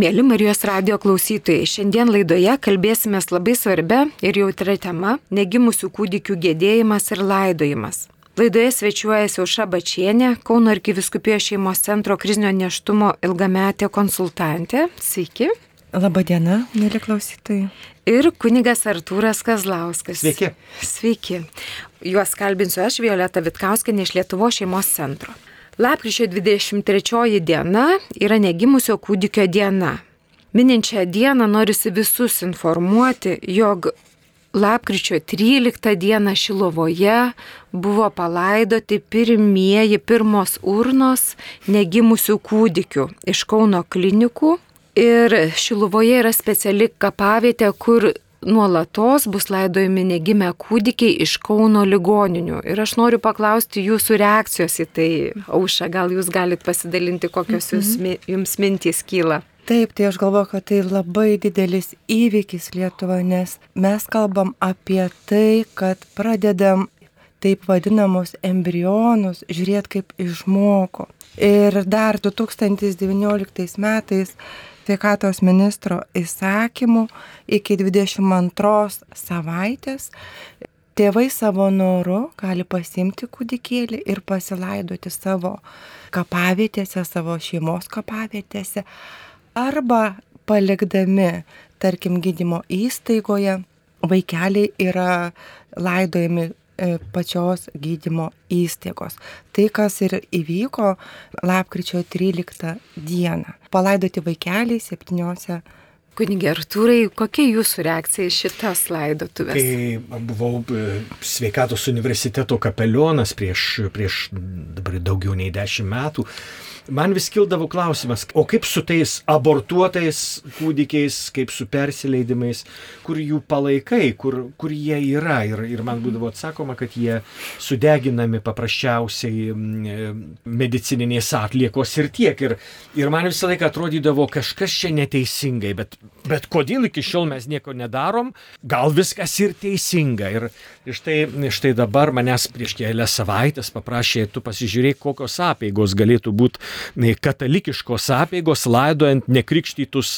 Mėly Marijos radio klausytojai, šiandien laidoje kalbėsime labai svarbia ir jautria tema - negimusių kūdikių gėdėjimas ir laidojimas. Laidoje svečiuojasi Auša Bačienė, Kauno arkiviskupijos šeimos centro krizinio neštumo ilgametė konsultantė. Sveiki. Labadiena, mėly klausytojai. Ir kunigas Artūras Kazlauskas. Sveiki. Sveiki. Juos kalbinsiu aš, Violeta Vitkauskinė iš Lietuvo šeimos centro. Lapkričio 23 diena yra negimusio kūdikio diena. Mininčią dieną norisi visus informuoti, jog lapkričio 13 dieną Šilovoje buvo palaidoti pirmieji pirmos urnos negimusių kūdikių iš Kauno klinikų. Ir Šilovoje yra speciali kapavietė, kur nuolatos bus laidojami negimę kūdikiai iš Kauno ligoninių. Ir aš noriu paklausti jūsų reakcijos į tai. Auša, gal jūs galite pasidalinti, kokios jūs, jums mintys kyla? Taip, tai aš galvoju, kad tai labai didelis įvykis Lietuvoje, nes mes kalbam apie tai, kad pradedam taip vadinamus embrionus žiūrėti kaip žmogų. Ir dar 2019 metais sveikatos ministro įsakymu iki 22 savaitės tėvai savo noru gali pasimti kūdikėlį ir pasilaidoti savo kapavietėse, savo šeimos kapavietėse arba palikdami, tarkim, gydymo įstaigoje, vaikeliai yra laidojami pačios gydymo įstaigos. Tai, kas ir įvyko lapkričio 13 dieną. Palaidoti vaikeliai septyniose. Kunigė Artūrai, kokia jūsų reakcija į šitas laidotuvės? Kai buvau e, sveikatos universiteto kapelionas prieš, prieš dabar daugiau nei dešimt metų, man vis kildavo klausimas, o kaip su tais abortuotais kūdikiais, kaip su persileidimais, kur jų palaikai, kur, kur jie yra. Ir, ir man būdavo atsakoma, kad jie sudeginami paprasčiausiai mm, medicininės atliekos ir tiek. Ir, ir man visą laiką atrodydavo kažkas čia neteisingai, bet, bet kodėl iki šiol mes nieko nedarom, gal viskas ir teisinga. Ir, štai, štai dabar manęs prieš kelias savaitės paprašė, tu pasižiūrėk, kokios apėgos galėtų būti katalikiškos apėgos laidojant nekrikštytus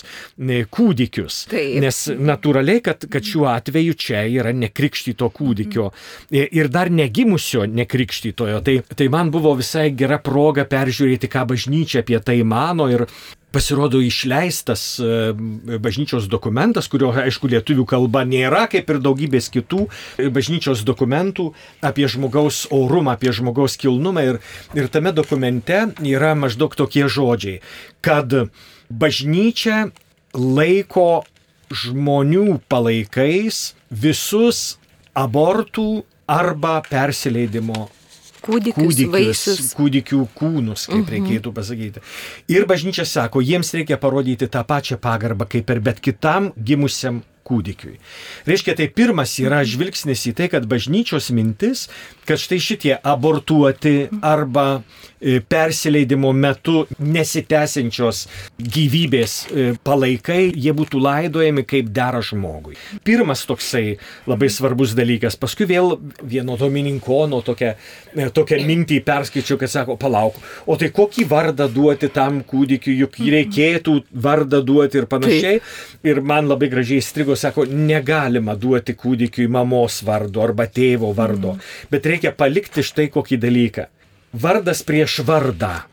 kūdikius. Taip. Nes natūraliai, kad, kad šiuo atveju čia yra nekrikštyto kūdikio ir dar negimusio nekrikštytojo. Tai, tai man buvo visai gera proga peržiūrėti, ką bažnyčia apie tai mano ir pasirodo išleistas e, bažnyčios dokumentas, kurio, aišku, lietuvių kalba nėra, kaip ir daugybės kitų e, bažnyčios dokumentų apie žmogaus orumą, apie žmogaus kilnumą. Ir, ir tame dokumente yra maždaug tokie žodžiai, kad bažnyčia laiko žmonių palaikais visus abortų arba persileidimo kūdikius, kūdikius vaisius. kūdikių kūnus, kaip uh mhm. -huh. reikėtų pasakyti. Ir bažnyčia sako, jiems reikia parodyti tą pačią pagarbą kaip ir bet kitam gimusiam kūdikiui. Reiškia, tai pirmas yra žvilgsnis į tai, kad bažnyčios mintis, kad štai šitie abortuoti arba e, persileidimo metu nesitęsiančios gyvybės e, palaikai, jie būtų laidojami kaip dera žmogui. Pirmas toksai labai svarbus dalykas. Paskui vėl vieno domininkono tokią, e, tokią mintį perskaičiau, kad sako, palauk, o tai kokį vardą duoti tam kūdikiu, juk reikėtų vardą duoti ir panašiai. Ir man labai gražiai strigo, sako, negalima duoti kūdikiui mamos vardo arba tėvo vardo, mm. bet reikia palikti štai kokį dalyką. Vardas prieš vardą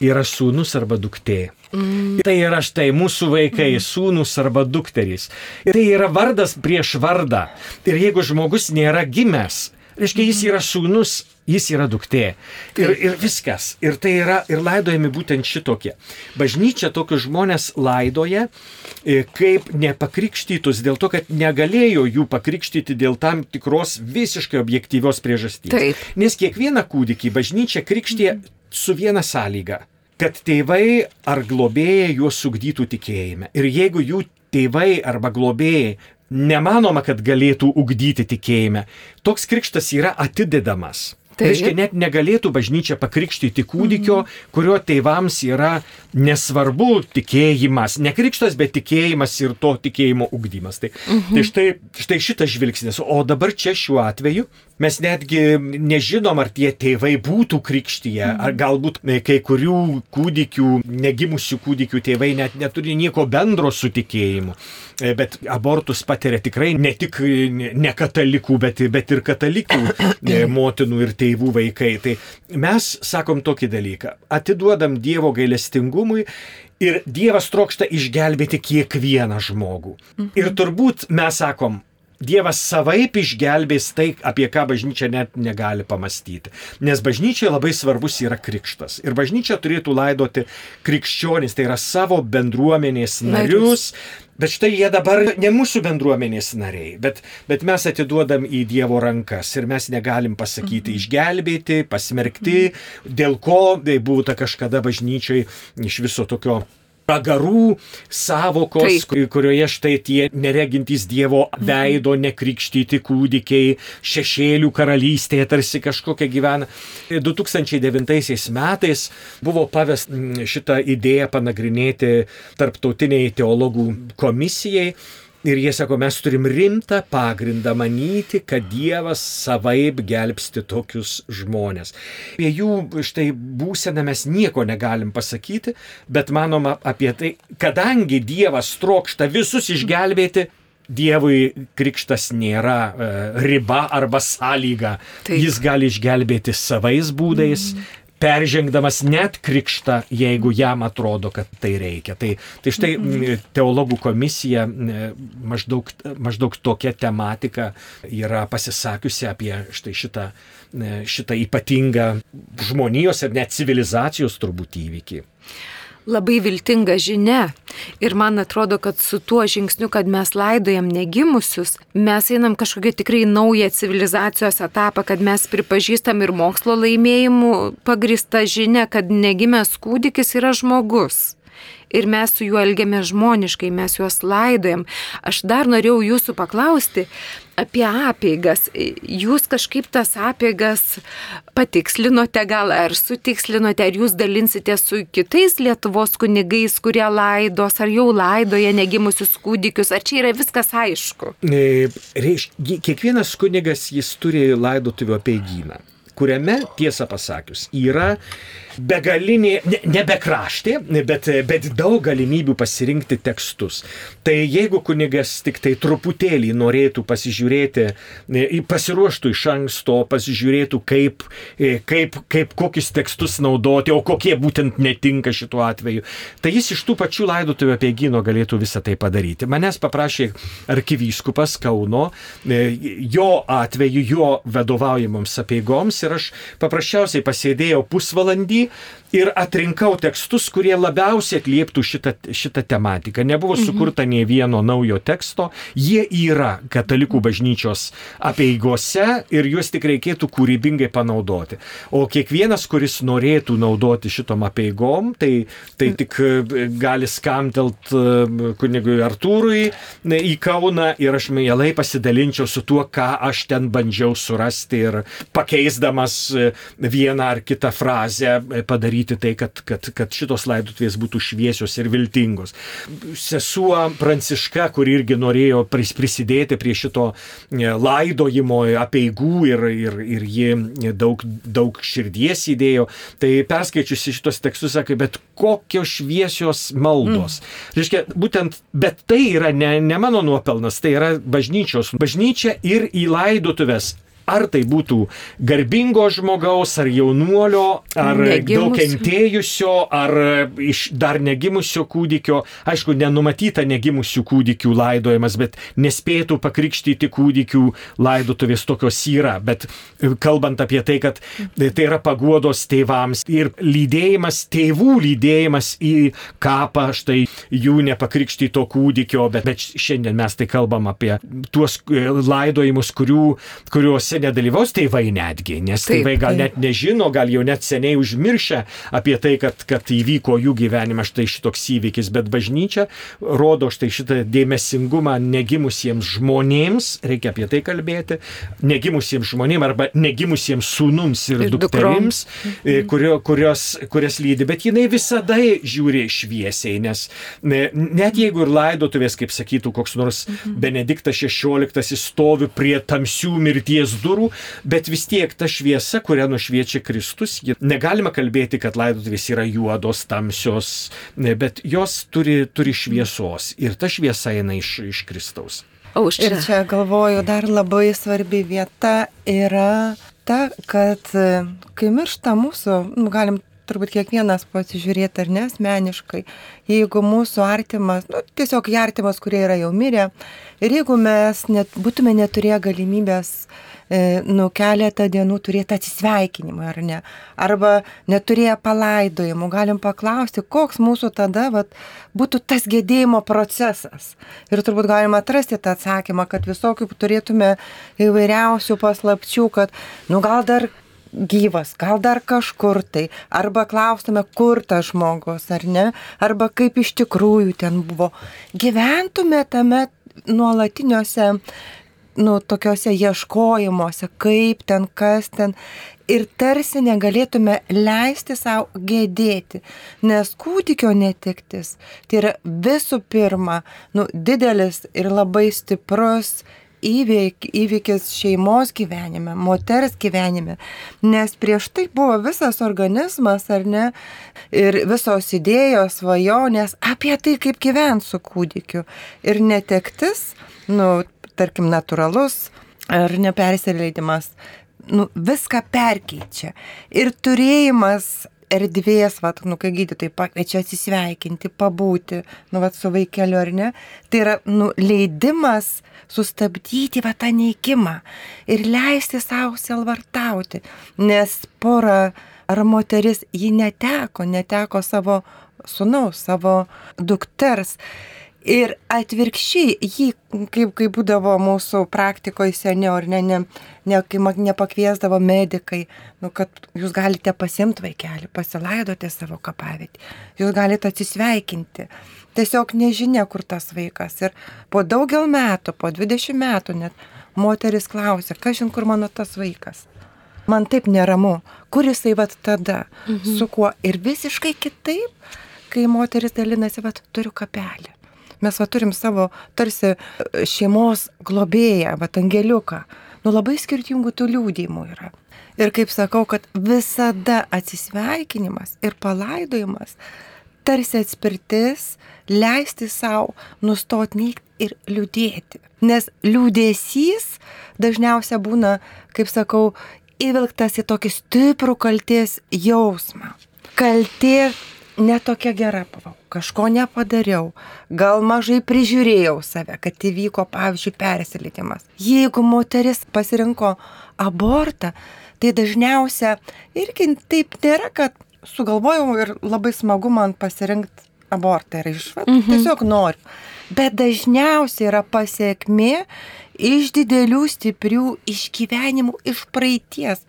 yra sūnus arba duktė. Mm. Tai yra štai mūsų vaikai, mm. sūnus arba dukterys. Ir tai yra vardas prieš vardą. Ir jeigu žmogus nėra gimęs, reiškia jis yra sūnus jis yra duktė. Ir, ir viskas. Ir tai yra ir laidojami būtent šitokie. Bažnyčia tokius žmonės laidoja e, kaip nepakrikštytus dėl to, kad negalėjo jų pakrikštyti dėl tam tikros visiškai objektyvios priežasties. Taip. Nes kiekvieną kūdikį bažnyčia krikštė su viena sąlyga kad tėvai ar globėjai juos sugdytų tikėjime. Ir jeigu jų tėvai arba globėjai nemanoma, kad galėtų ugdyti tikėjime. Toks krikštas yra atidedamas. Tai reiškia, net negalėtų bažnyčia pakrikštyti kūdikio, mm -hmm. kurio tėvams yra nesvarbu tikėjimas, ne krikštas, bet tikėjimas ir to tikėjimo ugdymas. Tai, mm -hmm. tai štai, štai šitas žvilgsnis. O dabar čia šiuo atveju mes netgi nežinom, ar tie tėvai būtų krikštyje, -hmm. ar galbūt kai kurių kūdikių, negimusių kūdikių tėvai net neturi nieko bendro su tikėjimu. E, bet abortus patiria tikrai ne tik ne katalikų, bet, bet ir katalikų e, motinų ir tėvų vaikai. Tai mes sakom tokį dalyką. Atiduodam Dievo gailestingumui ir Dievas trokšta išgelbėti kiekvieną žmogų. Ir turbūt mes sakom, Dievas savaip išgelbės tai, apie ką bažnyčia net negali pamastyti. Nes bažnyčiai labai svarbus yra krikštas. Ir bažnyčia turėtų laidoti krikščionis, tai yra savo bendruomenės narius. Bet štai jie dabar ne mūsų bendruomenės nariai, bet, bet mes atiduodam į Dievo rankas ir mes negalim pasakyti mhm. išgelbėti, pasmerkti, mhm. dėl ko tai ta kažkada bažnyčiai iš viso tokio pragarų savokos, Taip. kurioje štai tie neregintys Dievo veido nekrikštyti kūdikiai šešėlių karalystėje tarsi kažkokia gyvena. 2009 metais buvo pavest šitą idėją panagrinėti tarptautiniai teologų komisijai Ir jie sako, mes turim rimtą pagrindą manyti, kad Dievas savaip gelbsti tokius žmonės. Apie jų štai būseną mes nieko negalim pasakyti, bet manoma apie tai, kadangi Dievas trokšta visus išgelbėti, Dievui krikštas nėra e, riba arba sąlyga. Taip. Jis gali išgelbėti savais būdais, mm peržengdamas net krikštą, jeigu jam atrodo, kad tai reikia. Tai, tai štai mhm. teologų komisija maždaug, maždaug tokia tematika yra pasisakiusi apie štai šitą, šitą ypatingą žmonijos ir net civilizacijos turbūt įvykį labai viltinga žinia. Ir man atrodo, kad su tuo žingsniu, kad mes laidojam negimusius, mes einam kažkokią tikrai naują civilizacijos etapą, kad mes pripažįstam ir mokslo laimėjimų pagristą žinę, kad negimęs kūdikis yra žmogus ir mes su juo elgiamės žmoniškai, mes juos laidojam. Aš dar norėjau jūsų paklausti apie apėgas. Jūs kažkaip tas apėgas patikslinote gal ar sutikslinote, ar jūs dalinsite su kitais Lietuvos kunigais, kurie laidos, ar jau laidoja negimusius kūdikius, ar čia yra viskas aišku? E, kiekvienas kunigas jis turi laidotuvių apėgyną kuriame, tiesą pasakius, yra begalinė, ne, ne bekraštė, bet, bet daug galimybių pasirinkti tekstus. Tai jeigu kunigas tik tai truputėlį norėtų pasižiūrėti, pasiruoštų iš anksto, pasižiūrėtų, kaip, kaip, kaip kokius tekstus naudoti, o kokie būtent netinka šituo atveju, tai jis iš tų pačių laidotuvių apie gyno galėtų visą tai padaryti. Manęs paprašė arkivyskupas Kauno, jo atveju, jo vadovaujamoms apieigoms ir aš paprasčiausiai pasėdėjau pusvalandį ir atrinkau tekstus, kurie labiausiai atlieptų šitą, šitą tematiką. Nebuvo mhm. sukurta mhm. nei vieno naujo teksto, jie yra katalikų bažnyčios apieigose ir juos tik reikėtų kūrybingai panaudoti. O kiekvienas, kuris norėtų naudoti šitom apieigom, tai, tai mhm. tik e, gali skamtelt e, kunigui Artūrui į Kauną ir aš mielai pasidalinčiau su tuo, ką aš ten bandžiau surasti ir pakeisdamas e, vieną ar kitą frazę padaryti tai, kad, kad, kad šitos laidotuvės būtų šviesios ir viltingos. Sesuo Pranciška, kuri irgi norėjo prisidėti prie šito e, laidojimo apieigų ir, ir, ir ji daug, daug širdies įdėjo, tai perskaičiusi šitos tekstus sakė, bet kokios šviesios maldos. Mm. Reiškia, būtent, bet tai yra ne, ne mano nuopelnas, tai yra bažnyčios. Bažnyčia ir į laidotuvės Ar tai būtų garbingo žmogaus, ar jaunuolio, ar Negimus. daug kentėjusio, ar iš dar negimusio kūdikio. Aišku, nenumatyta negimusių kūdikių laidojimas, bet nespėtų pakrikštyti kūdikių laidotuvės tokios yra. Bet e, kalbant apie tai, kad tai yra paguodos tėvams ir lydėjimas, tėvų lydėjimas į kapą, štai jų nepakrikštyto kūdikio, bet, bet šiandien mes tai kalbam apie tuos e, laidojimus, kurių, kuriuose nedalyvaus tėvai netgi, nes Taip, tėvai gal taip. net nežino, gal jau net seniai užmiršę apie tai, kad, kad įvyko jų gyvenime štai šitoks įvykis, bet bažnyčia rodo štai šitą dėmesingumą negimusiems žmonėms, reikia apie tai kalbėti, negimusiems žmonėms arba negimusiems sūnums ir, Ir dukterims, e, kurio, kurios, kurias lydi, bet jinai visada žiūri šviesiai, nes ne, net jeigu ir laidotuvės, kaip sakytų koks nors Benediktas XVI stovi prie tamsių mirties durų, bet vis tiek ta šviesa, kurią nušviečia Kristus, negalima kalbėti, kad laidotuvės yra juodos, tamsios, bet jos turi, turi šviesos ir ta šviesa eina iš, iš Kristaus. Auščia. Ir čia galvoju, dar labai svarbi vieta yra ta, kad e, kai miršta mūsų, nu, galim turbūt kiekvienas pasižiūrėti ar ne asmeniškai, jeigu mūsų artimas, nu, tiesiog jie artimas, kurie yra jau mirę, ir jeigu mes net, būtume neturėję galimybės e, nu, keletą dienų turėti atsisveikinimą ar ne, arba neturėję palaidojimų, galim paklausti, koks mūsų tada vat, būtų tas gedėjimo procesas. Ir turbūt galima atrasti tą atsakymą, kad visokių turėtume įvairiausių paslapčių, kad, nu gal dar gyvas, gal dar kažkur tai, arba klaustume, kur tas žmogus, ar ne, arba kaip iš tikrųjų ten buvo. Gyventume tame nuolatiniuose, nu, tokiuose ieškojimuose, kaip ten, kas ten. Ir tarsi negalėtume leisti savo gėdėti, nes kūdikio netektis tai yra visų pirma, nu, didelis ir labai stiprus įvyk, įvykis šeimos gyvenime, moters gyvenime, nes prieš tai buvo visas organizmas, ar ne, ir visos idėjos, svajonės apie tai, kaip gyventi su kūdikiu. Ir netektis, nu, tarkim, natūralus ar nepersileidimas, nu, viską perkeičia. Ir turėjimas erdvės, vat, nu, kai gydytojai pakviečia atsisveikinti, pabūti, nu, vat, su vaikeliu ar ne, tai yra, nu, leidimas sustabdyti, va, tą neikimą ir leisti savo selvartauti, nes pora ar moteris ji neteko, neteko savo sunaus, savo dukters. Ir atvirkščiai, jį, kaip, kaip būdavo mūsų praktikoje seniau, ar ne, ne, ne, kai nepakviesdavo medikai, nu, kad jūs galite pasimti vaikelį, pasilaidoti savo kapavietį, jūs galite atsisveikinti. Tiesiog nežinia, kur tas vaikas. Ir po daugel metų, po 20 metų net, moteris klausia, kažin kur mano tas vaikas. Man taip neramu, kur jisai vat tada, mhm. su kuo. Ir visiškai kitaip, kai moteris dalinasi, vat turiu kapelį. Mes va turim savo tarsi e, šeimos globėją, va angeliuką. Nu labai skirtingų tų liūdėjimų yra. Ir kaip sakau, kad visada atsisveikinimas ir palaidojimas tarsi atspirtis leisti savo nustoti neikti ir liūdėti. Nes liūdėsys dažniausiai būna, kaip sakau, įvilktas į tokį stiprų kalties jausmą. Kaltė netokia gera buvau, kažko nepadariau, gal mažai prižiūrėjau save, kad įvyko, pavyzdžiui, persilikimas. Jeigu moteris pasirinko abortą, tai dažniausia irgi taip nėra, kad sugalvojau ir labai smagu man pasirinkti abortą ir išvat, mhm. tiesiog noriu. Bet dažniausiai yra pasiekmė iš didelių, stiprių išgyvenimų iš praeities.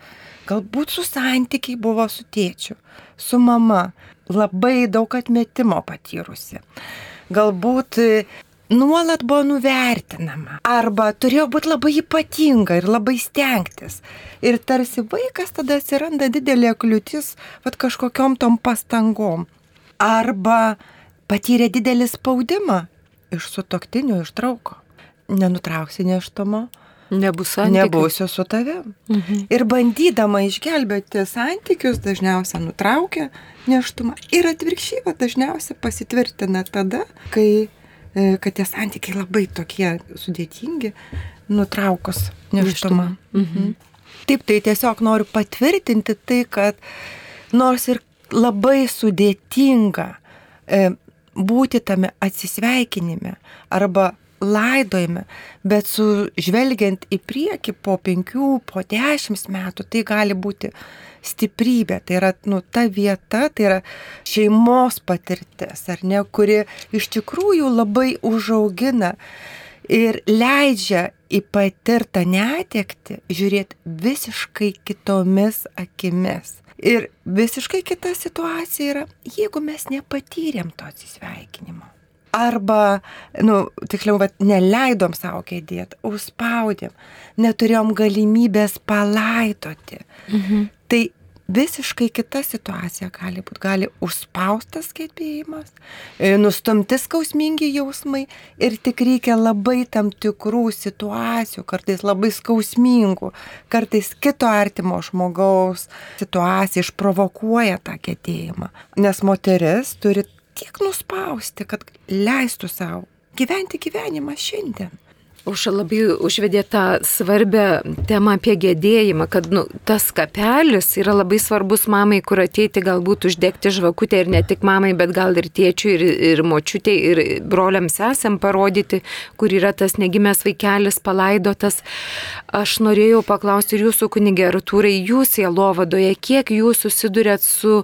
Galbūt su santykiai buvo su tėčiu, su mama, labai daug atmetimo patyrusi. Galbūt e, nuolat buvo nuvertinama. Arba turėjo būti labai ypatinga ir labai stengtis. Ir tarsi vaikas tada atsiranda didelė kliūtis, vad kažkokiom tom pastangom. Arba patyrė didelį spaudimą iš sutoktinių, iš trauko. Nenutrauksi neštumo, Nebus santykių. nebūsiu su tavim. Mhm. Ir bandydama išgelbėti santykius, dažniausiai nutraukia neštumą. Ir atvirkščiai, dažniausiai pasitvirtina tada, kai e, kad tie santykiai labai tokie sudėtingi, nutraukus neštumą. Mhm. Taip, tai tiesiog noriu patvirtinti tai, kad nors ir labai sudėtinga e, būti tame atsisveikinime arba laidojame, bet su žvelgiant į priekį po penkių, po dešimt metų, tai gali būti stiprybė, tai yra nu, ta vieta, tai yra šeimos patirtis, ar ne, kuri iš tikrųjų labai užaugina ir leidžia į patirtą netekti žiūrėti visiškai kitomis akimis. Ir visiškai kita situacija yra, jeigu mes nepatyrėm to atsisveikinimo. Arba, nu, tiksliau, vat, neleidom savo kėdėti, užspaudėm, neturėjom galimybės palaidoti. Mhm. Tai visiškai kita situacija gali būti. Gali užspaustas gebėjimas, e, nustumti skausmingi jausmai ir tik reikia labai tam tikrų situacijų, kartais labai skausmingų, kartais kito artimo žmogaus situacija išprovokuoja tą gedėjimą. Nes moteris turi tiek nuspausti, kad leistų savo gyventi gyvenimą šiandien. Už labai užvedė tą svarbę temą apie gėdėjimą, kad nu, tas kapelis yra labai svarbus mamai, kur ateiti galbūt uždegti žvakutę ir ne tik mamai, bet gal ir tėčiui, ir, ir močiutė, ir broliams esam parodyti, kur yra tas negimęs vaikelis palaidotas. Aš norėjau paklausti ir jūsų kunigė Artūrai, jūs jėlovadoje, kiek jūs susidurėt su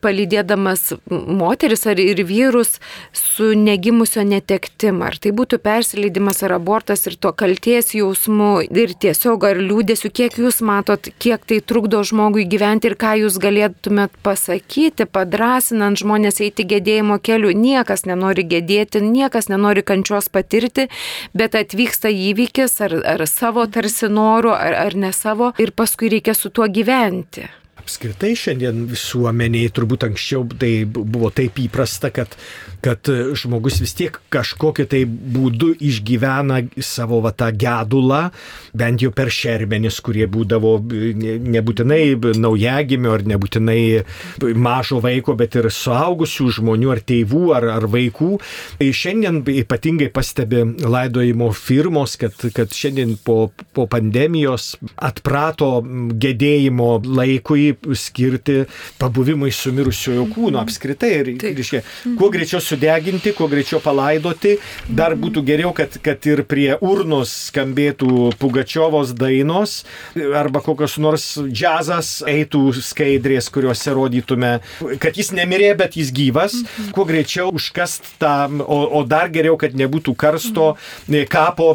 palydėdamas moteris ar ir vyrus su negimusio netektim, ar tai būtų persileidimas ar abortas ir to kalties jausmu ir tiesiog ar liūdėsiu, kiek jūs matot, kiek tai trukdo žmogui gyventi ir ką jūs galėtumėt pasakyti, padrasinant žmonės eiti gedėjimo keliu. Niekas nenori gedėti, niekas nenori kančios patirti, bet atvyksta įvykis ar, ar savo tarsi noru, ar, ar ne savo ir paskui reikia su tuo gyventi. Apskritai šiandien visuomeniai turbūt anksčiau tai buvo taip įprasta, kad kad žmogus vis tiek kažkokiu tai būdu išgyvena savo va, tą gedulą, bent jau per šermenis, kurie būdavo nebūtinai naujagimio ar nebūtinai mažo vaiko, bet ir suaugusių žmonių ar tėvų ar, ar vaikų. Šiandien ypatingai pastebi laidojimo firmos, kad, kad šiandien po, po pandemijos atprato gedėjimo laikui skirti pabuvimui su mirusiojo kūnu apskritai. Ir, reiškia, kuo greičiau sudeginti, kuo greičiau palaidoti. Dar būtų geriau, kad, kad ir prie urnos skambėtų Pugačiovos dainos arba kokios nors džiazas eitų skaidrės, kuriuose rodytume, kad jis nemirė, bet jis gyvas. Kuo greičiau užkast tą, o, o dar geriau, kad nebūtų karsto kapo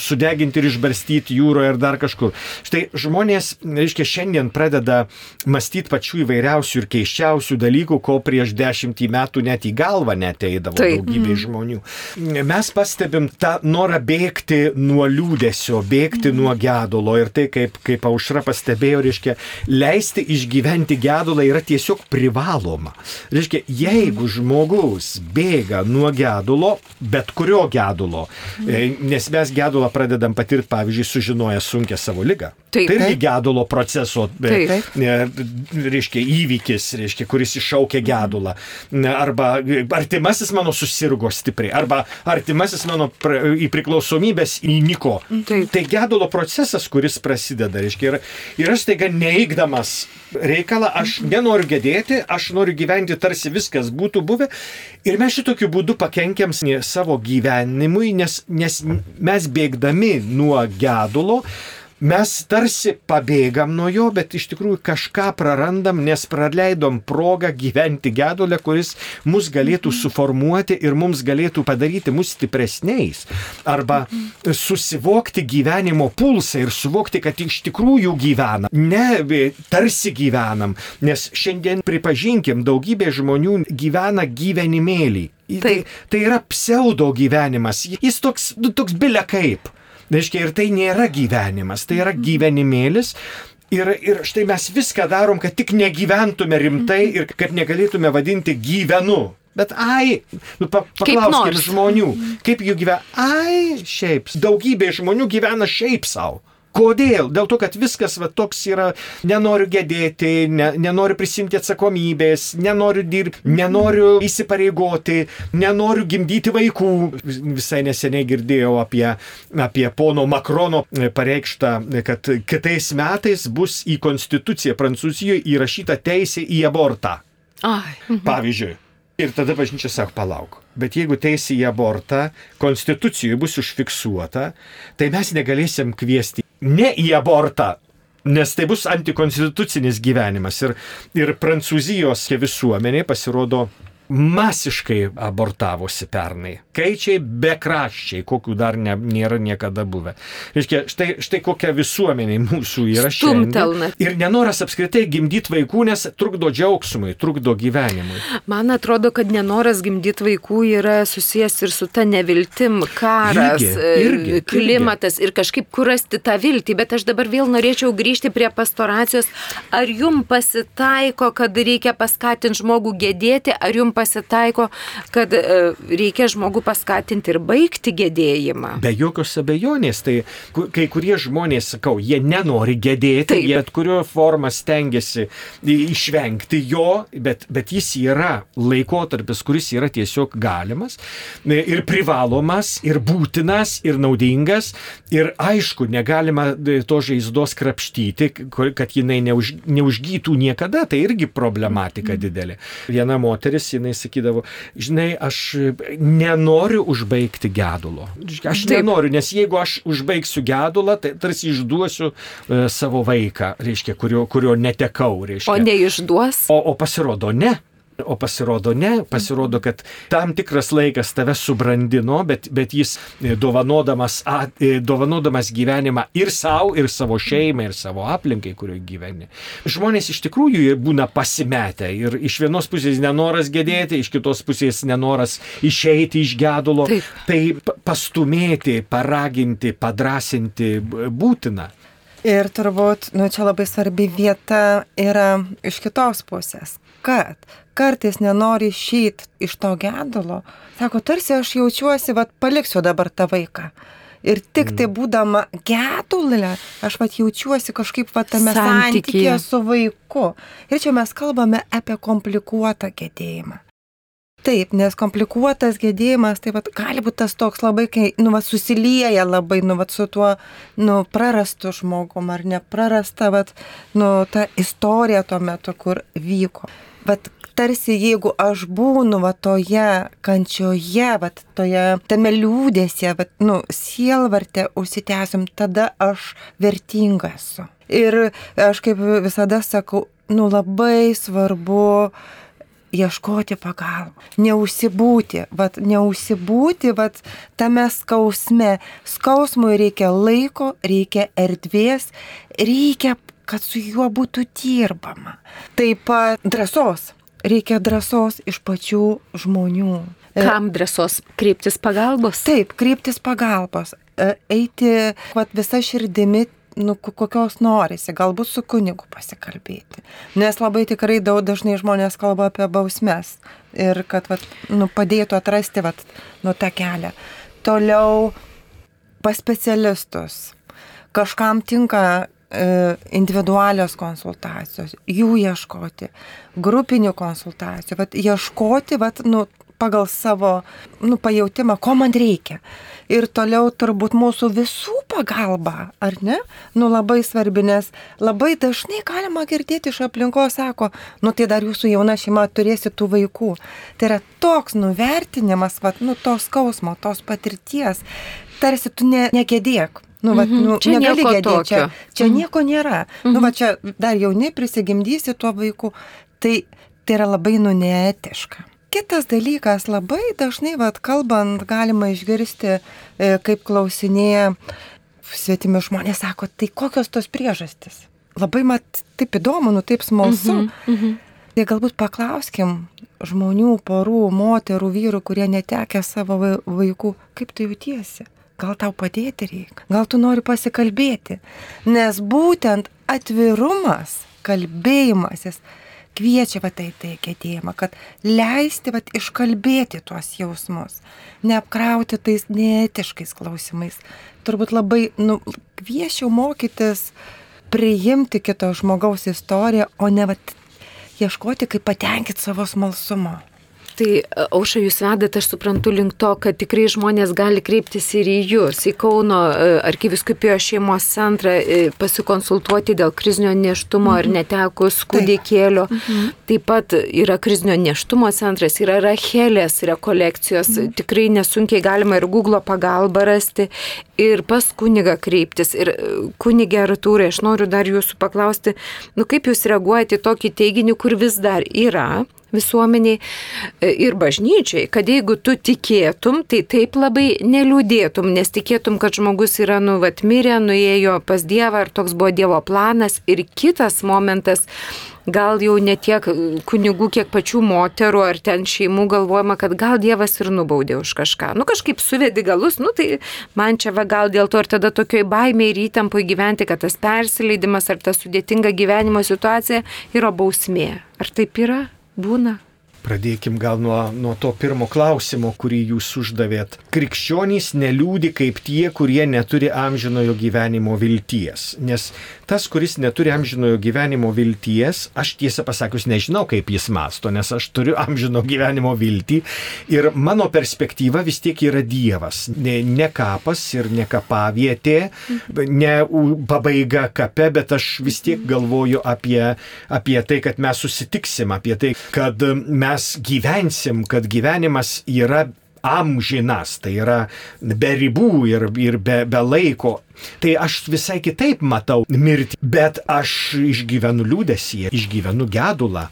sudeginti ir išbarstyti jūroje ir dar kažkur. Štai žmonės, reiškia, šiandien pradeda mąstyti pačių įvairiausių ir keiščiausių dalykų, ko prieš dešimtį metų net į galvą neteidavo Taip. daugybė mm. žmonių. Mes pastebim tą norą bėgti nuo liūdėsio, bėgti mm. nuo gedulo ir tai, kaip, kaip aušra pastebėjo, reiškia, leisti išgyventi gedulą yra tiesiog privaloma. Reiškia, jeigu žmogus bėga nuo gedulo, bet kurio gedulo, mm. nes mes gedulą pradedam patirti, pavyzdžiui, sužinoję sunkę savo lygą. Taip. Tai irgi gedulo proceso, Taip. reiškia, įvykis, reiškia, kuris iššaukia gedulą. Arba artimasis mano susirgo stipriai, arba artimasis mano į priklausomybės įniko. Taip. Tai gedulo procesas, kuris prasideda, reiškia, ir, ir aš taiga neįgdamas reikalą, aš nenoriu gedėti, aš noriu gyventi tarsi viskas būtų buvę. Ir mes šitokiu būdu pakenkiam savo gyvenimui, nes, nes mes bėgdami nuo gedulo, mes tarsi pabėgam nuo jo, bet iš tikrųjų kažką prarandam, nes praleidom progą gyventi gedulę, kuris mus galėtų suformuoti ir mums galėtų padaryti mus stipresniais. Arba susivokti gyvenimo pulsą ir suvokti, kad iš tikrųjų gyvenam. Ne tarsi gyvenam, nes šiandien pripažinkim, daugybė žmonių gyvena gyvenimėlį. Tai, tai yra pseudo gyvenimas. Jis toks, nu, toks bilia kaip. Reiškia, ir tai nėra gyvenimas, tai yra gyvenimėlis. Ir, ir štai mes viską darom, kad tik negyventume rimtai ir kad negalėtume vadinti gyvenu. Bet ai, nu, pa, paklauskim žmonių, kaip jų gyvena. Ai, šiaip, daugybė žmonių gyvena šiaip savo. Kodėl? Dėl to, kad viskas va, toks yra, nenoriu gedėti, ne, nenoriu prisimti atsakomybės, nenoriu dirbti, nenoriu įsipareigoti, nenoriu gimdyti vaikų. Visai neseniai girdėjau apie, apie pono Makrono pareikštą, kad kitais metais bus į konstituciją Prancūzijoje įrašyta teisė į abortą. Ai. Mhm. Pavyzdžiui. Ir tada bažnyčia sako, palauk. bet jeigu teisė į abortą konstitucijoje bus užfiksuota, tai mes negalėsim kviesti ne į abortą, nes tai bus antikonstitucinis gyvenimas. Ir, ir Prancūzijos visuomenė pasirodo masiškai abortavosi pernai. Skaičiai bekraščiai, kokių dar ne, nėra niekada buvę. Reiškia, štai, štai kokia visuomenė mūsų yra šiandien. Ir nenoras apskritai gimdyti vaikų, nes trukdo džiaugsmui, trukdo gyvenimui. Man atrodo, kad nenoras gimdyti vaikų yra susijęs ir su ta neviltim, karas, irgi, irgi, klimatas irgi. ir kažkaip kurasti tą viltį. Bet aš dabar vėl norėčiau grįžti prie pastoracijos. Ar jum pasitaiko, kad reikia paskatinti žmogų gedėti, ar jum pasitaiko, kad e, reikia žmogų paskatinti ir baigti gedėjimą. Be jokios abejonės, tai kai kurie žmonės, sakau, jie nenori gedėti, Taip. jie bet kurio formą stengiasi išvengti jo, bet, bet jis yra laikotarpis, kuris yra tiesiog galimas e, ir privalomas, ir būtinas, ir naudingas. Ir aišku, negalima e, to žaizdos krapštyti, kad jinai neuž, neužgytų niekada, tai irgi problematika didelė. Viena moteris, jinai jinai sakydavo, žinai, aš nenoriu užbaigti gedulo. Aš Taip. nenoriu, nes jeigu aš užbaigsiu gedulą, tai tarsi išduosiu e, savo vaiką, reiškia, kurio, kurio netekau. Reiškia. O neišduos? O, o pasirodo, ne. O pasirodo ne, pasirodo, kad tam tikras laikas tave subrandino, bet, bet jis e, dovanodamas, a, e, dovanodamas gyvenimą ir savo, ir savo šeimai, ir savo aplinkai, kurioje gyveni. Žmonės iš tikrųjų būna pasimetę ir iš vienos pusės nenoras gedėti, iš kitos pusės nenoras išeiti iš gedulo. Taip. Tai pastumėti, paraginti, padrasinti būtina. Ir turbūt, nu, čia labai svarbi vieta yra iš kitos pusės, kad kartais nenori išeiti iš to gedulo, sako, tarsi aš jaučiuosi, vad paliksiu dabar tą vaiką. Ir tik tai mm. būdama gedulė, aš vat jaučiuosi kažkaip vat tame santykėje su vaiku. Ir čia mes kalbame apie komplikuotą gedėjimą. Taip, nes komplikuotas gedėjimas, tai vat, gali būti tas toks labai, kai, nu, vat, susilieja labai, nu, vat, su tuo, nu, prarastu žmogum ar neprarasta, vat, nu, ta istorija tuo metu, kur vyko. Vat, tarsi jeigu aš būnu va toje kančioje, va toje tame liūdėse, va, nu, sielvartė užsitęsim, tada aš vertinga esu. Ir aš kaip visada sakau, nu labai svarbu ieškoti pagalbą, neužsibūti, vat, neužsibūti vat, tame skausme. Skausmui reikia laiko, reikia erdvės, reikia, kad su juo būtų dirbama. Taip pat drąsos reikia drąsos iš pačių žmonių. E, Kam drąsos? Kreiptis pagalbos? Taip, kreiptis pagalbos. E, eiti vat, visa širdimi nu, kokios norisi, galbūt su kunigu pasikalbėti. Nes labai tikrai daug dažnai žmonės kalba apie bausmes ir kad vat, nu, padėtų atrasti vat, nu, tą kelią. Toliau pas specialistus. Kažkam tinka E, individualios konsultacijos, jų ieškoti, grupinių konsultacijų, vat, ieškoti vat, nu, pagal savo nu, pajūtimą, ko man reikia. Ir toliau turbūt mūsų visų pagalba, ar ne? Nu labai svarbi, nes labai dažnai galima girdėti iš aplinkos, sako, nu tai dar jūsų jauna šeima turėsi tų vaikų. Tai yra toks nuvertinimas, vat, nu tos skausmo, tos patirties, tarsi tu ne, negėdėk. Nu, va, mhm. nu, čia negali gedėti, čia, čia mhm. nieko nėra. Mhm. Nu, va, čia dar jauni prisigimdysi tuo vaiku. Tai, tai yra labai nu neetiška. Kitas dalykas, labai dažnai, vad kalbant, galima išgirsti, e, kaip klausinėja svetimi žmonės, sako, tai kokios tos priežastis. Labai mat, taip įdomu, nu taip smalsu. Mm -hmm, mm -hmm. Tai galbūt paklauskim žmonių, porų, moterų, vyrų, kurie netekia savo vaikų, kaip tu jautiesi gal tau padėti reikia, gal tu nori pasikalbėti, nes būtent atvirumas, kalbėjimasis kviečia va tai tai kėdėjimą, kad leisti va iškalbėti tuos jausmus, neapkrauti tais neetiškais klausimais. Turbūt labai nu, kviečiau mokytis priimti kito žmogaus istoriją, o ne va ieškoti, kaip patenkinti savo smalsumo. Tai e, auša jūs vedat, aš suprantu, link to, kad tikrai žmonės gali kreiptis ir į jūs, į Kauno e, arkiviskupijos šeimos centrą, e, pasikonsultuoti dėl krizinio neštumo mhm. netekus kūdikėlio. Mhm. Taip pat yra krizinio neštumo centras, yra Rachelės rekolekcijos, mhm. tikrai nesunkiai galima ir Google pagalba rasti ir pas kunigą kreiptis. Ir kunigė Artūrai, aš noriu dar jūsų paklausti, nu kaip jūs reaguojate į tokį teiginį, kur vis dar yra visuomeniai e, ir bažnyčiai, kad jeigu tu tikėtum, tai taip labai neliūdėtum, nes tikėtum, kad žmogus yra nuvat mirę, nuėjo pas Dievą, ar toks buvo Dievo planas. Ir kitas momentas, gal jau ne tiek kunigų, kiek pačių moterų ar ten šeimų galvojama, kad gal Dievas ir nubaudė už kažką. Nu kažkaip suvedi galus, nu tai man čia va gal dėl to ir tada tokioj baimė ir įtampoje gyventi, kad tas persileidimas ar ta sudėtinga gyvenimo situacija yra bausmė. Ar taip yra? Būna. Pradėkim gal nuo, nuo to pirmo klausimo, kurį jūs uždavėt. Krikščionys neliūdi kaip tie, kurie neturi amžinojo gyvenimo vilties. Nes tas, kuris neturi amžinojo gyvenimo vilties, aš tiesą pasakius nežinau, kaip jis masto, nes aš turiu amžino gyvenimo viltį ir mano perspektyva vis tiek yra Dievas. Ne, ne kapas ir ne kapavietė, ne pabaiga kape, bet aš vis tiek galvoju apie, apie tai, kad mes susitiksim, apie tai, kad mes gyvensim, kad gyvenimas yra amžinas, tai yra be ribų ir, ir be, be laiko. Tai aš visai kitaip matau mirtį, bet aš išgyvenu liūdėsį, išgyvenu gedulą.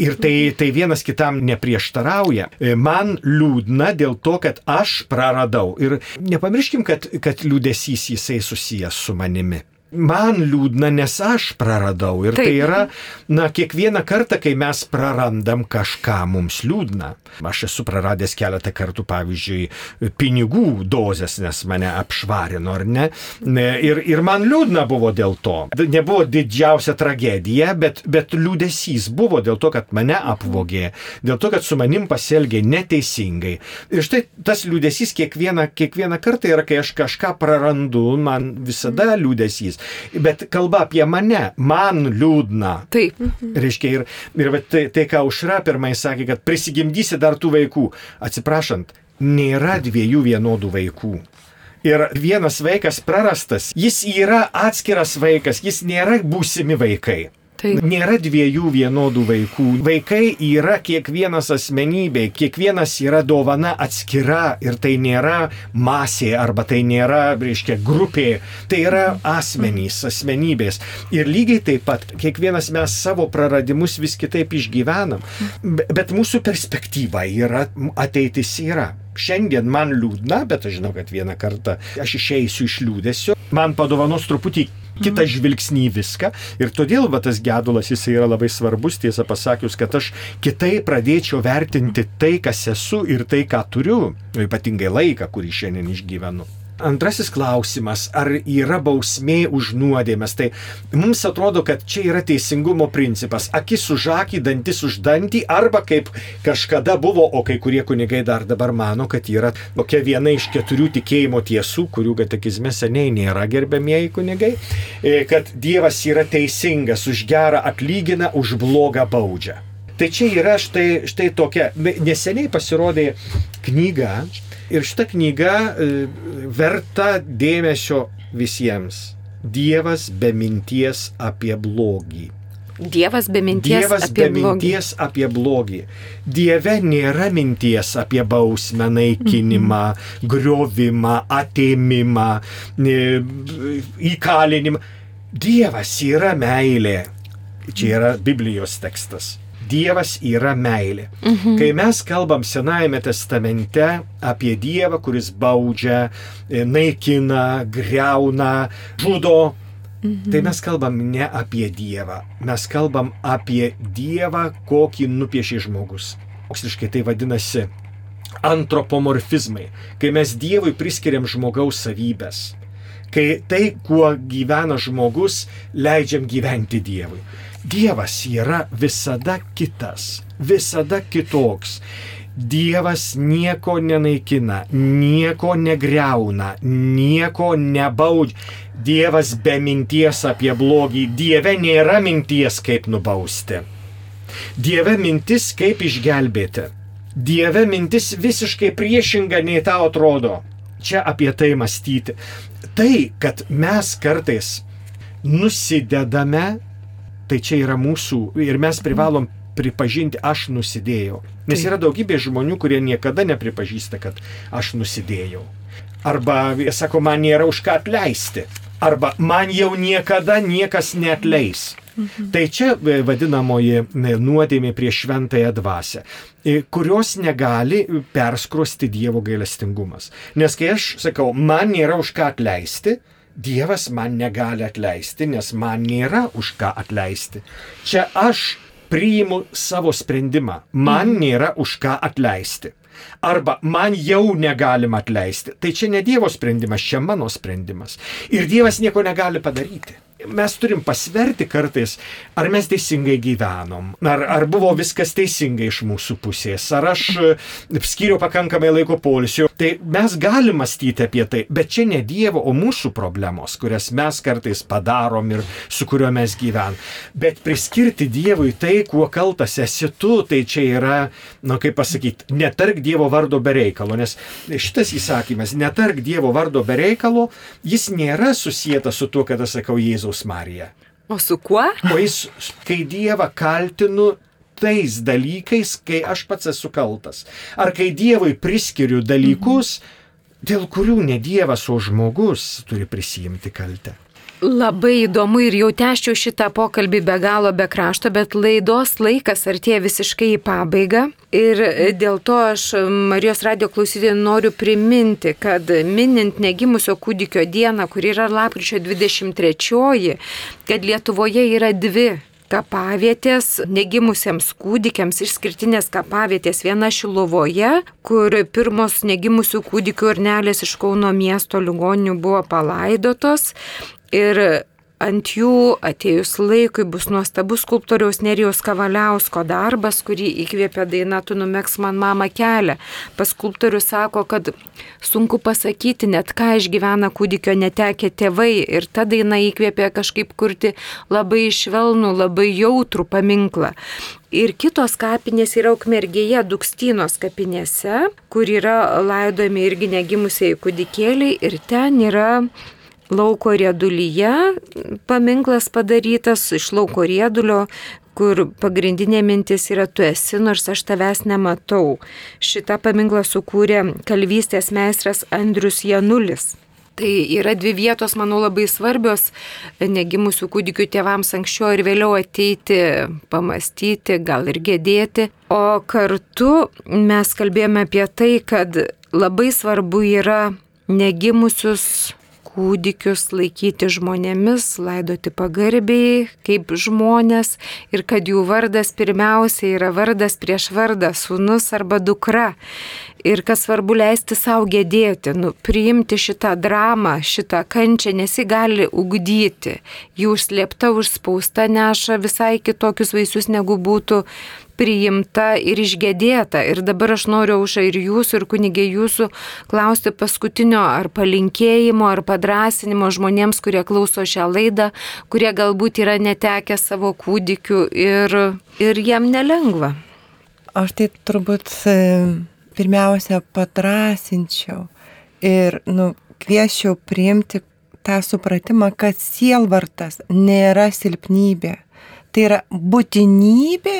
Ir tai, tai vienas kitam neprieštarauja. Man liūdna dėl to, kad aš praradau. Ir nepamirškim, kad, kad liūdėsys jisai susijęs su manimi man liūdna, nes aš praradau. Ir tai Taip. tai yra, na, kiekvieną kartą, kai mes prarandam kažką, mums liūdna. Aš esu praradęs keletą kartų, pavyzdžiui, pinigų dozes, nes mane apšvarino, ar ne? Ir, ir man liūdna buvo dėl to. Nebuvo didžiausia tragedija, bet, bet liūdėsys buvo dėl to, kad mane apvogė, dėl to, kad su manim pasielgė neteisingai. Ir štai tas liūdėsys kiekvieną, kiekvieną kartą yra, kai aš kažką prarandu, man visada liūdėsys bet kalba apie mane, man liūdna. Taip. Reiškia, ir, ir tai, tai, ką Užra pirmai sakė, kad prisigimdysi dar tų vaikų. Atsiprašant, nėra dviejų vienodų vaikų. Ir vienas vaikas prarastas, jis yra atskiras vaikas, jis nėra būsimi vaikai. Taip. Nėra dviejų vienodų vaikų. Vaikai yra kiekvienas asmenybė, kiekvienas yra dovana atskira ir tai nėra masė arba tai nėra, reiškia, grupė, tai yra asmenys, asmenybės. Ir lygiai taip pat kiekvienas mes savo praradimus vis kitaip išgyvenam, bet mūsų perspektyva yra, ateitis yra. Šiandien man liūdna, bet aš žinau, kad vieną kartą aš išeisiu iš liūdėsio. Man padovanos truputį kitą žvilgsnį į viską. Ir todėl va, tas gedulas jisai yra labai svarbus, tiesą pasakius, kad aš kitai pradėčiau vertinti tai, kas esu ir tai, ką turiu, ypatingai laiką, kurį šiandien išgyvenu. Antrasis klausimas, ar yra bausmė už nuodėmės? Tai mums atrodo, kad čia yra teisingumo principas. Akis už akį, dantis už dantį, arba kaip kažkada buvo, o kai kurie kunigai dar dabar mano, kad yra tokia viena iš keturių tikėjimo tiesų, kurių katekizme seniai nėra gerbėmieji kunigai, e, kad Dievas yra teisingas, už gerą atlygina, už blogą baudžia. Tai čia yra štai, štai tokia, neseniai pasirodė knyga, Ir šita knyga e, verta dėmesio visiems. Dievas be minties apie blogį. Dievas be minties, Dievas apie, be minties blogį. apie blogį. Dieve nėra minties apie bausmę, naikinimą, -hmm. griovimą, atėmimą, įkalinimą. Dievas yra meilė. Čia yra Biblijos tekstas. Dievas yra meilė. Mhm. Kai mes kalbam Senajame testamente apie Dievą, kuris baudžia, e, naikina, greuna, žudo, Mhm. Tai mes kalbam ne apie Dievą, mes kalbam apie Dievą, kokį nupiešė žmogus. Moksliškai tai vadinasi antropomorfizmai, kai mes Dievui priskiriam žmogaus savybės, kai tai, kuo gyvena žmogus, leidžiam gyventi Dievui. Dievas yra visada kitas, visada kitoks. Dievas nieko nenaikina, nieko negreuna, nieko nebaudžia. Dievas be minties apie blogį. Dieve nėra minties, kaip nubausti. Dieve mintis, kaip išgelbėti. Dieve mintis visiškai priešinga nei tau atrodo. Čia apie tai mąstyti. Tai, kad mes kartais nusidedame, tai čia yra mūsų ir mes privalom pripažinti, aš nusidėjau. Nes yra daugybė žmonių, kurie niekada nepripažįsta, kad aš nusidėjau. Arba, jie sako, man nėra už ką atleisti. Arba, man jau niekada niekas neatleis. Mhm. Tai čia e, vadinamoji e, nuodėmė prieš šventąją dvasę, e, kurios negali perskrosti Dievo gailestingumas. Nes kai aš sakau, man nėra už ką atleisti, Dievas man negali atleisti, nes man nėra už ką atleisti. Čia aš priimu savo sprendimą, man mhm. nėra už ką atleisti. Arba man jau negalima atleisti. Tai čia ne Dievo sprendimas, čia mano sprendimas. Ir Dievas nieko negali padaryti mes turim pasverti kartais, ar mes teisingai gyvenom, ar, ar buvo viskas teisingai iš mūsų pusės, ar aš e, skyriau pakankamai laiko polisio. Tai mes galim mąstyti apie tai, bet čia ne Dievo, o mūsų problemos, kurias mes kartais padarom ir su kuriuo mes gyvenam. Bet priskirti Dievui tai, kuo kaltas esi tu, tai čia yra, na kaip pasakyti, netark Dievo vardo be reikalo, nes šitas įsakymas, netark Dievo vardo be reikalo, jis nėra susijęs su tuo, kad aš sakau Jėzų Jėzaus Marija. O su kuo? O jis, kai Dievą kaltinu tais dalykais, kai aš pats esu kaltas. Ar kai Dievui priskiriu dalykus, dėl kurių ne Dievas, o žmogus turi prisijimti kaltę. Labai įdomu ir jau tęščiau šitą pokalbį be galo, be krašto, bet laidos laikas artėja visiškai į pabaigą. Ir dėl to aš Marijos radio klausytojai noriu priminti, kad minint negimusio kūdikio dieną, kur yra lapkričio 23, kad Lietuvoje yra dvi kapavietės negimusiems kūdikiams, išskirtinės kapavietės, viena Šilovoje, kur pirmos negimusių kūdikių urnelės iš Kauno miesto ligoninių buvo palaidotos Ir ant jų atėjus laikui bus nuostabus skulptoriaus Nerijos Kavaliausko darbas, kurį įkvėpė daina Tu numeks man mamą kelią. Pas skulptorius sako, kad sunku pasakyti net ką išgyvena kūdikio netekę tėvai ir ta daina įkvėpė kažkaip kurti labai švelnų, labai jautrų paminklą. Ir kitos kapinės yra Ukmergėje, Dukstynos kapinėse, kur yra laidojami irgi negimusiai kūdikėliai ir ten yra lauko riedulyje paminklas padarytas iš lauko riedulio, kur pagrindinė mintis yra tu esi, nors aš tavęs nematau. Šitą paminklą sukūrė kalvystės meistras Andrius Janulis. Tai yra dvi vietos, manau, labai svarbios negimusių kūdikių tėvams anksčiau ir vėliau ateiti, pamastyti, gal ir gedėti. O kartu mes kalbėjome apie tai, kad labai svarbu yra negimusius kūdikius laikyti žmonėmis, laidoti pagarbiai kaip žmonės ir kad jų vardas pirmiausia yra vardas prieš vardą, sūnus arba dukra. Ir kas svarbu leisti savo gedėti, nu, priimti šitą dramą, šitą kančią, nes ji gali ugdyti. Jų užslėpta, užspausta neša visai kitokius vaisius, negu būtų priimta ir išgėdėta. Ir dabar aš noriu aušą ir jūsų, ir kunigė jūsų klausti paskutinio ar palinkėjimo, ar padrasinimo žmonėms, kurie klauso šią laidą, kurie galbūt yra netekę savo kūdikių ir, ir jiem nelengva. Aš tai turbūt e, pirmiausia padrasinčiau ir nu, kvieščiau priimti tą supratimą, kad sielvartas nėra silpnybė Tai yra būtinybė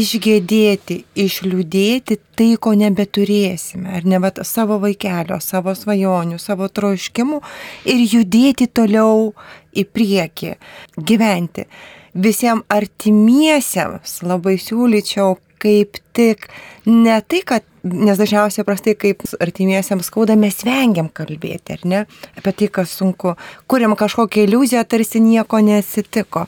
išgėdėti, išliūdėti tai, ko nebeturėsime, ar ne vat, savo vaikelio, savo svajonių, savo troškimų ir judėti toliau į priekį, gyventi. Visiems artimiesiems labai siūlyčiau kaip tik ne tai, kad nes dažniausiai prastai, kaip artimiesiams skauda, mes vengiam kalbėti, ar ne, apie tai, kas sunku, kuriam kažkokią iliuziją, tarsi nieko nesitiko.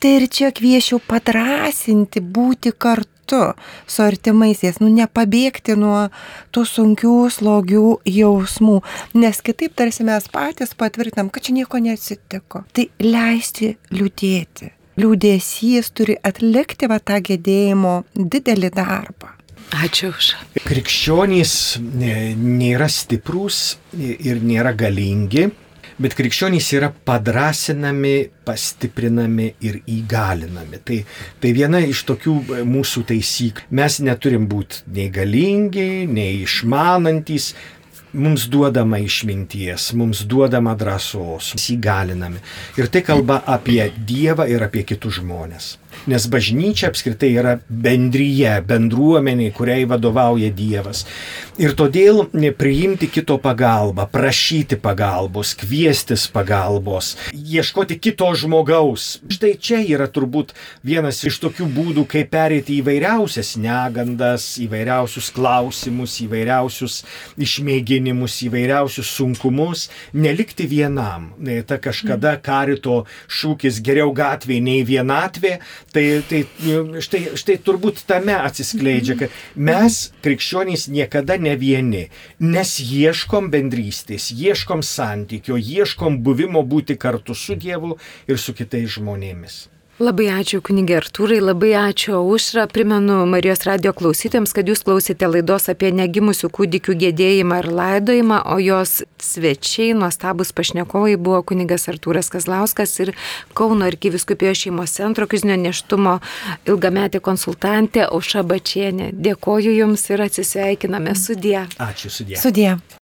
Tai ir čia kviečiau padrasinti, būti kartu su artimaisiais, nu nepabėgti nuo tų sunkių, slogių jausmų, nes kitaip tarsi mes patys patvirtinam, kad čia nieko nesitiko. Tai leisti liūdėti. Liūdėsys turi atlikti va tą gedėjimo didelį darbą. Ačiū už. Krikščionys nėra stiprūs ir nėra galingi, bet krikščionys yra padrasinami, pastiprinami ir įgalinami. Tai, tai viena iš tokių mūsų taisyklių. Mes neturim būti nei galingi, nei išmanantys, mums duodama išminties, mums duodama drąsos, įgalinami. Ir tai kalba apie Dievą ir apie kitus žmonės. Nes bažnyčia apskritai yra bendryje, bendruomenė, kuriai vadovauja Dievas. Ir todėl priimti kito pagalbą, prašyti pagalbos, kviestis pagalbos, ieškoti kito žmogaus. Štai čia yra turbūt vienas iš tokių būdų, kaip perėti įvairiausias negandas, įvairiausius klausimus, įvairiausius išmėginimus, įvairiausius sunkumus, nelikti vienam. Ta kažkada karito šūkis geriau gatvė nei vienatvė, Tai, tai štai, štai turbūt tame atsiskleidžia, kad mes, krikščionys, niekada ne vieni, nes ieškom bendrystės, ieškom santykio, ieškom buvimo būti kartu su Dievu ir su kitais žmonėmis. Labai ačiū kunigė Artūrai, labai ačiū Užra. Primenu Marijos radio klausytėms, kad jūs klausėte laidos apie negimusių kūdikių gėdėjimą ir laidojimą, o jos svečiai, nuostabus pašnekovai buvo kunigas Artūras Kazlauskas ir Kauno arkiviskupijos šeimos centro krizinio neštumo ilgametė konsultantė Auša Bačienė. Dėkoju Jums ir atsisveikiname sudie. Ačiū sudie. Sudie.